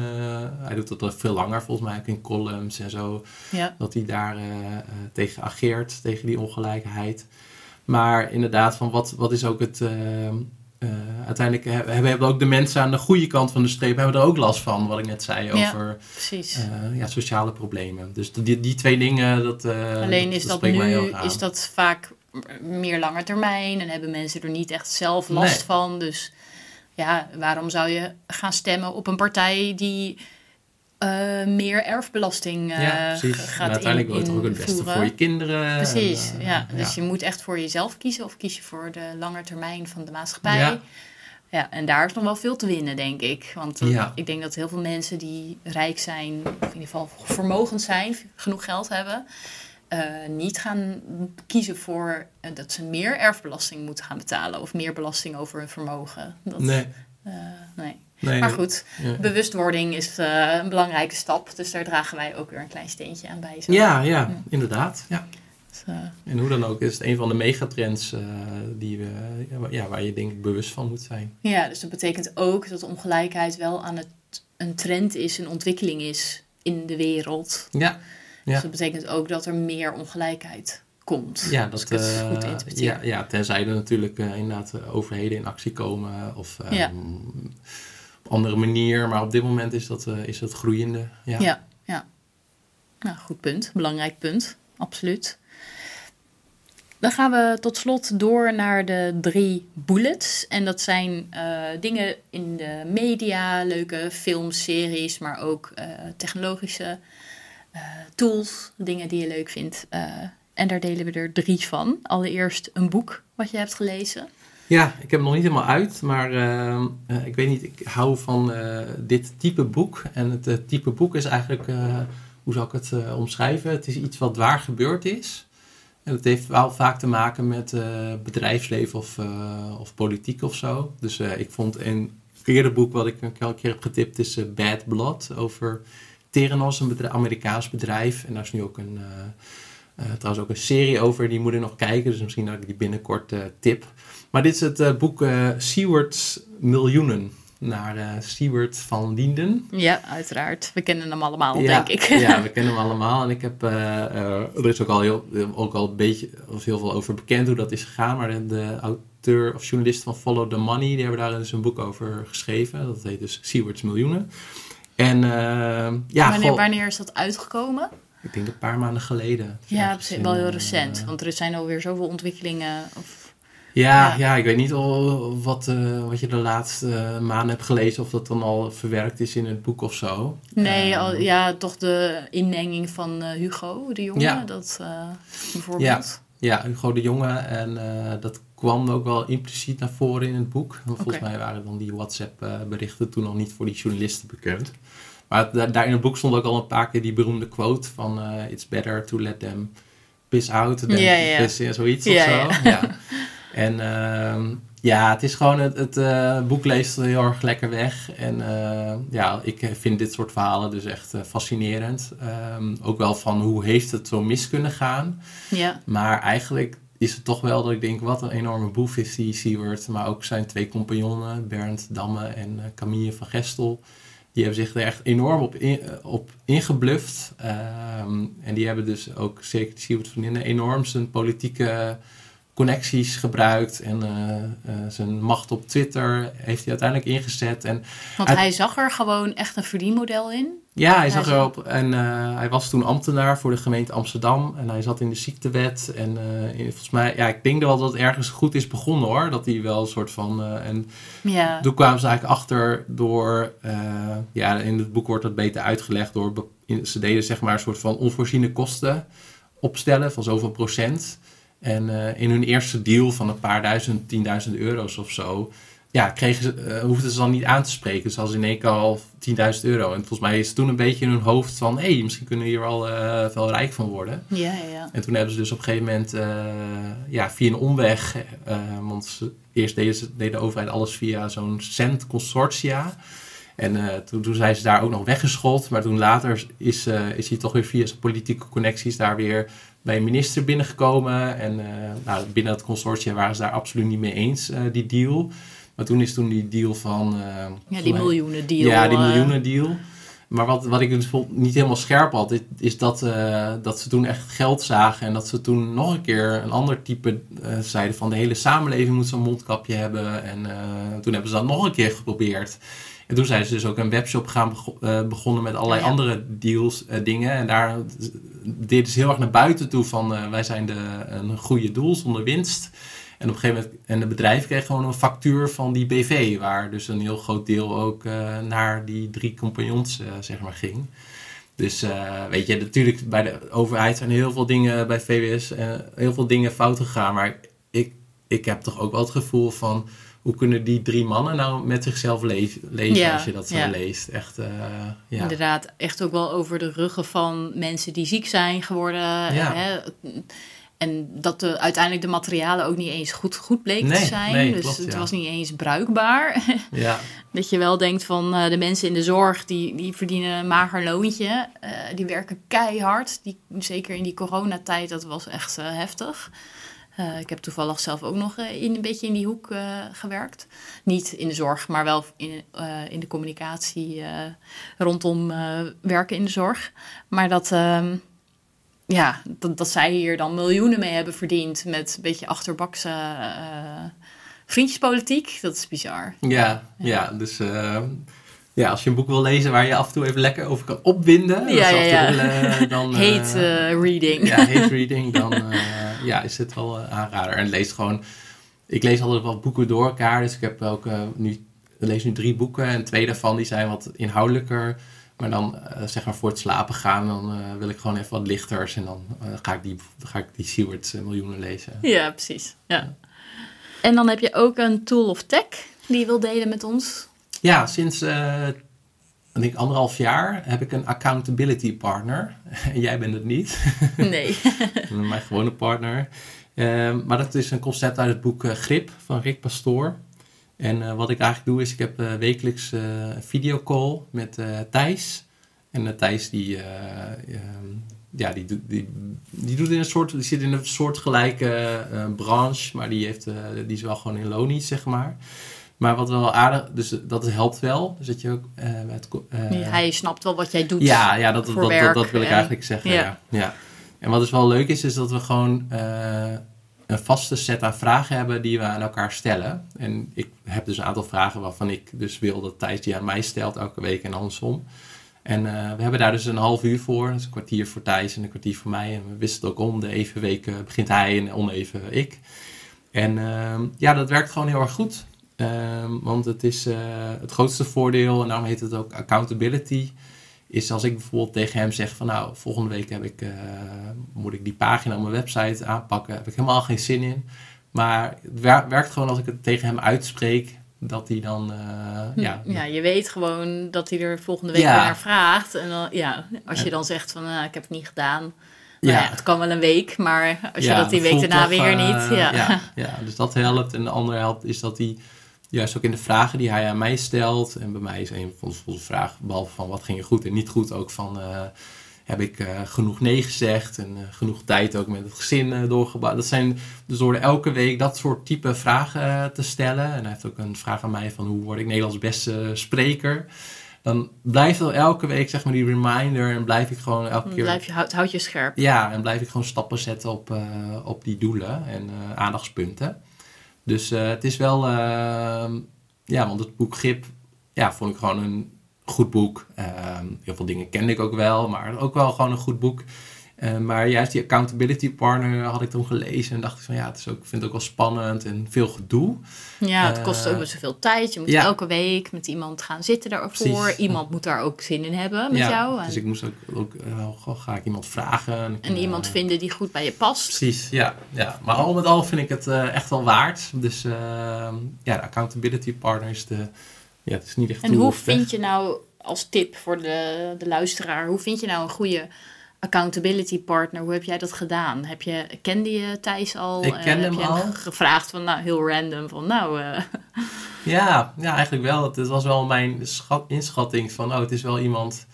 hij doet dat al veel langer volgens mij ook in columns en zo. Ja. Dat hij daar tegen ageert, tegen die ongelijkheid. Maar inderdaad, van wat, wat is ook het... eh, uiteindelijk hebben, hebben ook de mensen aan de goede kant van de streep hebben er ook last van. Wat ik net zei over eh, ja, sociale problemen. Dus die, die twee dingen, dat eh, Alleen is dat heel nu is dat vaak meer lange termijn en hebben mensen er niet echt zelf last Nee. van. Dus ja, waarom zou je gaan stemmen op een partij die eh, meer erfbelasting eh, ja, precies. gaat en uiteindelijk wil je toch ook het beste voor je kinderen. Precies, En, eh, ja. Dus je moet echt voor jezelf kiezen of kies je voor de lange termijn van de maatschappij. Ja. Ja. en daar is nog wel veel te winnen, denk ik. Want eh, Ja. ik denk dat heel veel mensen die rijk zijn, of in ieder geval vermogend zijn, genoeg geld hebben, eh, niet gaan kiezen voor eh, dat ze meer erfbelasting moeten gaan betalen of meer belasting over hun vermogen. Dat, Nee. eh, nee. Nee, Maar goed, Ja. bewustwording is eh, een belangrijke stap. Dus daar dragen wij ook weer een klein steentje aan bij. zo. Ja, ja, inderdaad. Ja. Dus, eh, En hoe dan ook is het een van de megatrends eh, die we, ja, waar- je denk ik bewust van moet zijn. ja, dus dat betekent ook dat ongelijkheid wel aan het een trend is, een ontwikkeling is in de wereld. Ja, Ja. Dus dat betekent ook dat er meer ongelijkheid komt. ja Als dat ik het eh, goed interpreteer. ja, ja, tenzij er natuurlijk eh, inderdaad overheden in actie komen of eh, Ja. Op andere manier. Maar op dit moment is dat, eh, is dat groeiende. Ja. Ja, ja. Nou, goed punt. Belangrijk punt. Absoluut. Dan gaan we tot slot door naar de drie bullets. En dat zijn eh, dingen in de media, leuke films, series, maar ook eh, technologische tools, dingen die je leuk vindt. En daar delen we er drie van. Allereerst een boek wat je hebt gelezen. Ja, ik heb hem nog niet helemaal uit, maar eh, eh, ik weet niet, ik hou van eh, dit type boek. En het type boek is eigenlijk, hoe zal ik het omschrijven? Het is iets wat waar gebeurd is. En het heeft wel vaak te maken met bedrijfsleven of, of politiek of zo. Dus ik vond een eerder boek wat ik een keer heb getipt is Bad Blood over Theranos, een Amerikaans bedrijf. En daar is nu ook een, trouwens ook een serie over, die moet ik nog kijken. Dus misschien dat ik die binnenkort tip. Maar dit is het eh, boek eh Seward's Miljoenen. Naar Seward van Linden. Ja, uiteraard. We kennen hem allemaal, ja, denk ik. ja, we kennen hem allemaal. En ik heb, er is ook al, heel, ook al een beetje, of heel veel over bekend hoe dat is gegaan. Maar de, de auteur of journalist van Follow the Money, die hebben daar dus een boek over geschreven. Dat heet dus Seward's Miljoenen. En ja, wanneer, wanneer is dat uitgekomen? ik denk een paar maanden geleden. Dus Ja, precies, wel heel recent. Want er zijn alweer zoveel ontwikkelingen. Of... Ja, Ja. ja. ik weet niet al wat, eh, wat je de laatste eh, maanden hebt gelezen, of dat dan al verwerkt is in het boek of zo. Nee, Eh, al, ja, toch de inmenging van eh, Hugo, de jongen. Ja. Dat bijvoorbeeld. Ja, Hugo de Jonge. En dat kwam ook wel impliciet naar voren in het boek. Want volgens mij waren dan die WhatsApp-berichten toen nog niet voor die journalisten bekend. Maar da- daar in het boek stond ook al een paar keer die beroemde quote van... It's better to let them piss out than Ja, ja, ja. piss in, zoiets of Ja, zo. ja. En ehm, ja, het is gewoon... Het, het eh, boek leest heel erg lekker weg. En eh, ja, ik vind dit soort verhalen dus echt eh, fascinerend. Ehm, ook wel van hoe heeft het zo mis kunnen gaan... Ja. Maar eigenlijk is het toch wel dat ik denk, wat een enorme boef is die Seward. Maar ook zijn twee compagnonnen, Bernd Damme en eh, Camille van Gestel. Die hebben zich er echt enorm op, in, eh, op ingebluft. Ehm, en die hebben dus ook, zeker Seward vriendinnen, enorm zijn politieke connecties gebruikt. En eh, eh, zijn macht op Twitter heeft hij uiteindelijk ingezet. En Want Uit- hij zag er gewoon echt een verdienmodel in. ja, hij zag erop. En eh, hij was toen ambtenaar voor de gemeente Amsterdam. En hij zat in de ziektewet. En in- volgens mij, ja, ik denk wel dat het ergens goed is begonnen hoor. Dat hij wel een soort van. en Ja. toen kwamen ze eigenlijk achter door. ja, in het boek wordt dat beter uitgelegd. Door, in- ze deden zeg maar een soort van onvoorziene kosten opstellen van zoveel procent. En eh, in hun eerste deal van een paar duizend, tienduizend euro's of zo. Ja, kregen ze, eh, hoefden ze dan niet aan te spreken. Dus als in één keer al 10.000 euro. En volgens mij is het toen een beetje in hun hoofd van... hé, hey, misschien kunnen we hier wel, eh, wel rijk van worden. Ja, ja, ja. En toen hebben ze dus op een gegeven moment... ja, via een omweg... want ze, eerst deden, ze, deed de overheid alles via zo'n cent consortia... En toen, toen zijn ze daar ook nog weggeschold. Maar toen later is, is hij toch weer via zijn politieke connecties daar weer bij een minister binnengekomen. En eh, nou, binnen het consortium waren ze daar absoluut niet mee eens, eh, die deal. Maar toen is toen die deal van... eh, Ja, die miljoenen deal. ja, die miljoenen deal. Maar wat, wat ik dus niet helemaal scherp had, is, dat, dat ze toen echt geld zagen. En dat ze toen nog een keer een ander type zeiden van de hele samenleving moet zo'n mondkapje hebben. En toen hebben ze dat nog een keer geprobeerd. En toen zijn ze dus ook een webshop gaan eh, begonnen met allerlei Ja, ja. andere deals, eh, dingen. En daar deden ze heel erg naar buiten toe van eh, wij zijn de, een goede doel zonder winst. En op een gegeven moment, en het bedrijf kreeg gewoon een factuur van die BV, waar dus een heel groot deel ook naar die drie compagnons zeg maar ging. Dus weet je, natuurlijk bij de overheid zijn heel veel dingen bij VWS, eh, heel veel dingen fout gegaan. Maar ik, ik heb toch ook wel het gevoel van, hoe kunnen die drie mannen nou met zichzelf le- leven Ja, als je dat zo ja. leest? Echt, eh, ja. Inderdaad, echt ook wel over de ruggen van mensen die ziek zijn geworden. Ja. Hè? en dat de, uiteindelijk de materialen ook niet eens goed, goed bleken Nee, te zijn. nee, dus klopt, het ja. was niet eens bruikbaar. Ja, dat je wel denkt van eh, de mensen in de zorg, die, die verdienen een mager loontje. Eh, die werken keihard. Die, zeker in die coronatijd, dat was echt heftig. Eh, ik heb toevallig zelf ook nog eh, in, een beetje in die hoek eh, gewerkt. Niet in de zorg, maar wel in, in de communicatie rondom werken in de zorg. Maar dat, ehm, ja, dat, dat zij hier dan miljoenen mee hebben verdiend met een beetje achterbakse eh, vriendjespolitiek, dat is bizar. ja, ja. dus eh, ja, als je een boek wil lezen waar je af en toe even lekker over kan opwinden, dat Ja, ja, eh, dan, eh, Hate eh, reading. ja, hate reading, dan eh, ja, is dit wel aanrader. En lees gewoon, ik lees altijd wel boeken door elkaar, dus ik heb ook eh, nu, ik lees nu drie boeken en twee daarvan die zijn wat inhoudelijker. Maar dan, zeg maar voor het slapen gaan, dan eh, wil ik gewoon even wat lichters en dan ga ik die, ga ik die Seward eh, miljoenen lezen. Ja, precies. Ja. En dan heb je ook een tool of tech die je wil delen met ons. Ja, sinds eh, denk anderhalf jaar heb ik een accountability partner. En jij bent het niet. Nee. mijn gewone partner. Ehm, maar dat is een concept uit het boek eh, Grip van Rick Pastoor. En eh, wat ik eigenlijk doe is, ik heb wekelijks een videocall met Thijs. En Thijs die, eh, ehm, ja, die, die, die, doet in een soort, die zit in een soortgelijke branche, maar die, heeft, die is wel gewoon in loonies, zeg maar. Maar wat wel aardig, dus dat helpt wel. Dus dat je ook eh, Hij snapt wel wat jij doet. ja, ja dat, dat, dat, werk dat wil ik en- eigenlijk zeggen. ja. Ja. Ja. En wat dus wel leuk is, is dat we gewoon eh, een vaste set aan vragen hebben die we aan elkaar stellen. En ik heb dus een aantal vragen waarvan ik dus wil dat Thijs die aan mij stelt elke week en andersom. En we hebben daar dus een half uur voor. Dus een kwartier voor Thijs en een kwartier voor mij. En we wisselen ook om. De even week eh, begint hij en oneven ik. En ja, dat werkt gewoon heel erg goed. Ehm, want het is eh, het grootste voordeel, en daarom heet het ook accountability, is als ik bijvoorbeeld tegen hem zeg van nou, volgende week heb ik, eh, moet ik die pagina op mijn website aanpakken, heb ik helemaal geen zin in. Maar het wer- werkt gewoon als ik het tegen hem uitspreek, dat hij dan, eh, ja, Ja, je weet gewoon dat hij er volgende week Ja. weer naar vraagt. En dan, ja, als je dan zegt van, nou, ik heb het niet gedaan. Nou Ja. ja, het kan wel een week, maar als je dat die week daarna toch, weer niet. Ja. ja, ja, dus dat helpt. En de andere helpt is dat hij juist ook in de vragen die hij aan mij stelt. En bij mij is een van de vragen, behalve van wat ging er goed en niet goed, ook van eh, heb ik eh, genoeg nee gezegd en eh, genoeg tijd ook met het gezin doorgebracht. Dat zijn dus door elke week dat soort type vragen te stellen. En hij heeft ook een vraag aan mij van hoe word ik Nederlands beste spreker. Dan blijft wel elke week zeg maar die reminder en blijf ik gewoon elke keer blijf je, houd, houd je scherp. ja, en blijf ik gewoon stappen zetten op, op die doelen en eh, aandachtspunten. Dus eh, het is wel, eh, ja, want het boek Grip, ja, vond ik gewoon een goed boek. Ehm, heel veel dingen kende ik ook wel, maar ook wel gewoon een goed boek. Eh, maar juist die accountability partner had ik toen gelezen en dacht ik van ja, het is ook, ik vind het ook wel spannend en veel gedoe. Ja, het kost Eh, ook best zoveel tijd. Je moet ja. elke week met iemand gaan zitten daarvoor. Precies. Iemand moet daar ook zin in hebben met ja, jou. En, Dus ik moest ook, ook eh, wel, ga ik iemand vragen. en iemand eh, vinden die goed bij je past. Precies, ja, ja. Maar al met al vind ik het echt wel waard. Dus eh, ja, de accountability partner is de... Ja, het is niet echt En hoe vind je nou, als tip voor de, de luisteraar, hoe vind je nou een goede accountability partner? Hoe heb jij dat gedaan? Heb je, kende je Thijs al? Ik Eh, kende heb hem je al. gevraagd van, nou, heel random, van nou... eh, Ja, ja, eigenlijk wel. Het, het was wel mijn schat, inschatting van... Oh, het is wel iemand...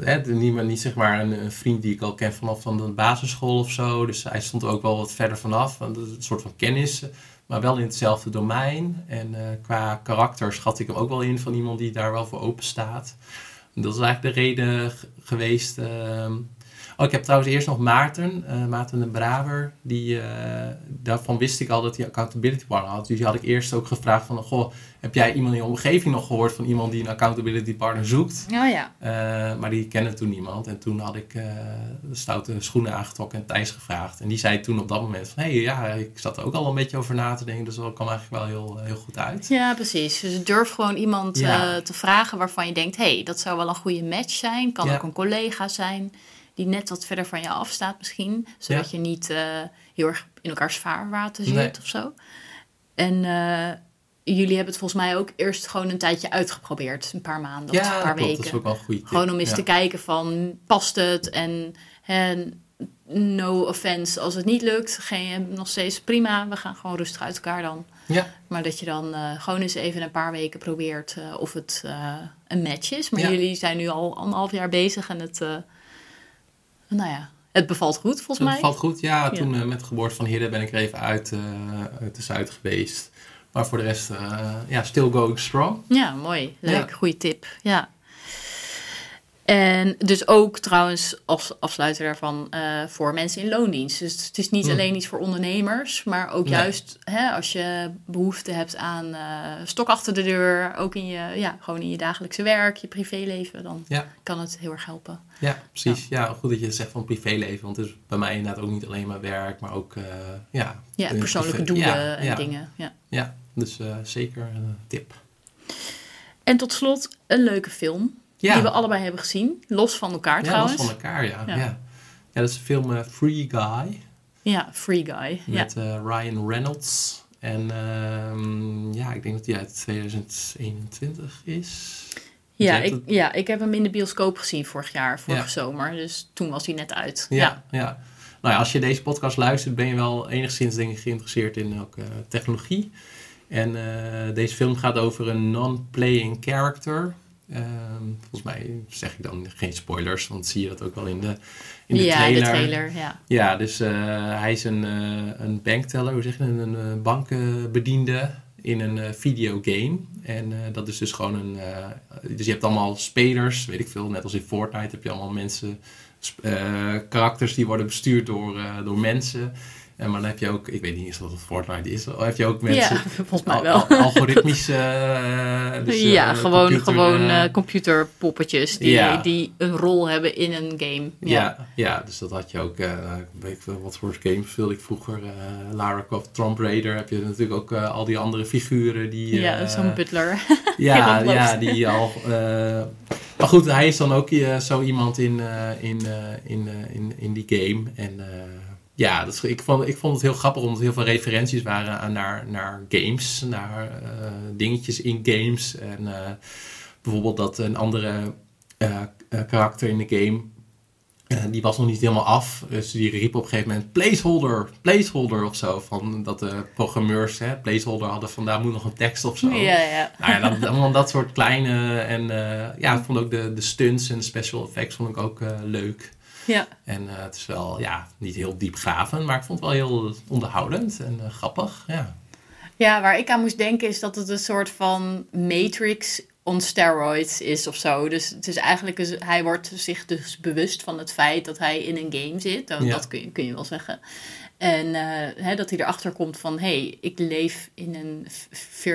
Hè, niet, niet zeg maar een, een vriend die ik al ken vanaf van de basisschool of zo. Dus hij stond ook wel wat verder vanaf. Want een soort van kennis, maar wel in hetzelfde domein. En eh, qua karakter schat ik hem ook wel in van iemand die daar wel voor open staat. En dat is eigenlijk de reden geweest. Oh, ik heb trouwens eerst nog Maarten, eh, Maarten de Braber. Die, eh, daarvan wist ik al dat hij accountability partner had. Dus die had ik eerst ook gevraagd van... Goh, heb jij iemand in je omgeving nog gehoord van iemand die een accountability partner zoekt? oh ja. Eh, maar die kende toen niemand. En toen had ik de stoute schoenen aangetrokken en Thijs gevraagd. En die zei toen op dat moment van... Hé, hey, ja, ik zat er ook al een beetje over na te denken. Dus dat kwam eigenlijk wel heel, heel goed uit. Ja, precies. Dus durf gewoon iemand Ja. te vragen waarvan je denkt... hé, hey, dat zou wel een goede match zijn. Kan Ja. ook een collega zijn die net wat verder van je afstaat misschien. Zodat je niet eh, heel erg in elkaars vaarwater zit Nee. of zo. En eh, jullie hebben het volgens mij ook eerst gewoon een tijdje uitgeprobeerd. Een paar maanden of een paar klopt. weken. Dat is ook wel een goede tip. Gewoon om eens Ja. te kijken van, past het? En, en no offense als het niet lukt. Geen, nog steeds prima. We gaan gewoon rustig uit elkaar dan. Ja. Maar dat je dan uh, gewoon eens even een paar weken probeert uh, of het uh, een match is. Maar Ja. jullie zijn nu al anderhalf jaar bezig en het, nou ja, het bevalt goed volgens mij. valt goed. Ja, toen eh, met de geboorte van Hidde ben ik er even uit, eh, uit de Zuid geweest. Maar voor de rest, eh, ja, still going strong. Ja, mooi. Leuk. Ja. Goeie tip. Ja. En dus ook trouwens als afsluiter daarvan eh, voor mensen in loondienst. Dus het is niet Hmm. alleen iets voor ondernemers, maar ook Nee. juist hè, als je behoefte hebt aan eh, stok achter de deur, ook in je, ja, gewoon in je dagelijkse werk, je privéleven, dan Ja. kan het heel erg helpen. Ja, precies. Ja. goed dat je zegt van privéleven. Want het is bij mij inderdaad ook niet alleen maar werk, maar ook, eh, ja... Ja, persoonlijke doelen en dingen. Ja. Ja, dus zeker een tip. En tot slot een leuke film Ja, die we allebei hebben gezien, los van elkaar ja trouwens. los van elkaar, ja. Ja. Ja. Dat is de film eh, Free Guy Ja, Free Guy. Ja. met eh, Ryan Reynolds. En ehm, ja, ik denk dat die uit 2021 is. Ja, ik, het- ja, ik heb hem in de bioscoop gezien vorig jaar, vorige zomer. Dus toen was hij net uit. Ja, Ja. Nou ja, als je deze podcast luistert, ben je wel enigszins denk ik, geïnteresseerd in ook, eh, technologie. En deze film gaat over een non-playing character. Ehm, volgens mij zeg ik dan geen spoilers, want zie je dat ook wel in de, in de ja, trailer. de trailer. Ja. Ja, dus eh, hij is een, eh, een bankteller, hoe zeg je? Een eh, bankbediende in een eh, videogame. En dat is dus gewoon een... dus je hebt allemaal spelers, weet ik veel. Net als in Fortnite heb je allemaal mensen... karakters die worden bestuurd door, door mensen. En maar dan heb je ook... Ik weet niet eens wat het Fortnite is. Heb je ook mensen... ja, volgens mij wel. al- algoritmische... eh, dus, ja, gewoon, computer, gewoon eh, computerpoppetjes die, Ja. die een rol hebben in een game. Ja, ja, dus dat had je ook. weet ik wat voor games speelde ik vroeger? Lara Croft, Tomb Raider. Heb je natuurlijk ook al die andere figuren die. ja, zo'n butler. ja, ja, die al. maar goed, hij is dan ook zo iemand in, in, in, in, in die game. En ja, dat ik, vond, ik vond het heel grappig omdat er heel veel referenties waren aan naar, naar games, naar eh, dingetjes in games. En eh, bijvoorbeeld dat een andere eh, karakter in de game. die was nog niet helemaal af. Dus die riep op een gegeven moment placeholder, placeholder of zo. Van dat de programmeurs hè, placeholder hadden van daar moet nog een tekst of zo. Ja, ja. Nou ja, dan, allemaal dat soort kleine en ja, ik vond ook de, de stunts en de special effects vond ik ook leuk. Ja. En eh, het is wel, ja, niet heel diepgravend, maar ik vond het wel heel onderhoudend en eh, grappig. Ja. Ja, waar ik aan moest denken is dat het een soort van Matrix on steroids is of zo. Dus het is eigenlijk, dus- hij wordt zich dus bewust van het feit dat hij in een game zit. Dat, Ja. dat kun, je, kun je wel zeggen. En eh, hè, dat hij erachter komt van, hé, hey, ik leef in een,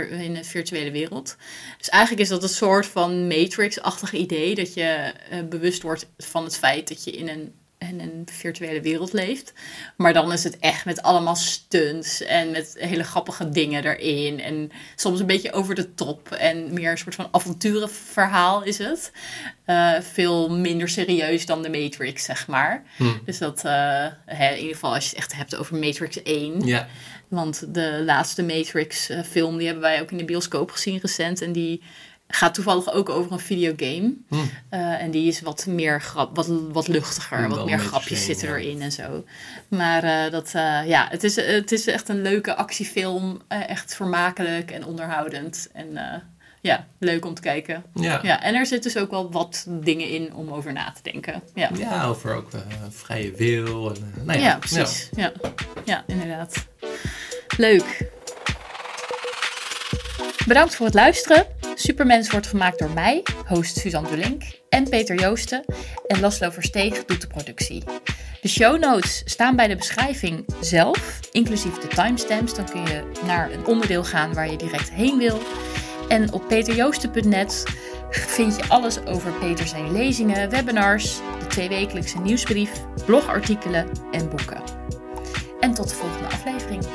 in een virtuele wereld. Dus eigenlijk is dat een soort van Matrix-achtig idee, dat je eh, bewust wordt van het feit dat je in een, in een virtuele wereld leeft. Maar dan is het echt met allemaal stunts en met hele grappige dingen erin. En soms een beetje over de top en meer een soort van avonturenverhaal is het. Eh, veel minder serieus dan de Matrix, zeg maar. Hm. Dus dat, eh, in ieder geval als je het echt hebt over Matrix 1. Ja, Want de laatste Matrix-film, die hebben wij ook in de bioscoop gezien recent. En die gaat toevallig ook over een videogame. Hm. Eh, en die is wat meer grap, wat, wat luchtiger, wat meer grapjes 1, zitten ja. erin en zo. Maar eh, dat, eh, ja, het is, het is echt een leuke actiefilm. echt vermakelijk en onderhoudend. En ja, leuk om te kijken. ja. Ja, en er zitten dus ook wel wat dingen in om over na te denken. Ja, Ja, over ook vrije wil. En, nou ja, ja, precies. Ja. Ja. inderdaad. Leuk. Bedankt voor het luisteren. Supermens wordt gemaakt door mij, host Suzanne Dulink, en Peter Joosten. En Laslo Versteeg doet de productie. De show notes staan bij de beschrijving zelf, inclusief de timestamps. Dan kun je naar een onderdeel gaan waar je direct heen wil. En op peterjoosten.net vind je alles over Peter zijn lezingen, webinars, de tweewekelijkse nieuwsbrief, blogartikelen en boeken. En tot de volgende aflevering.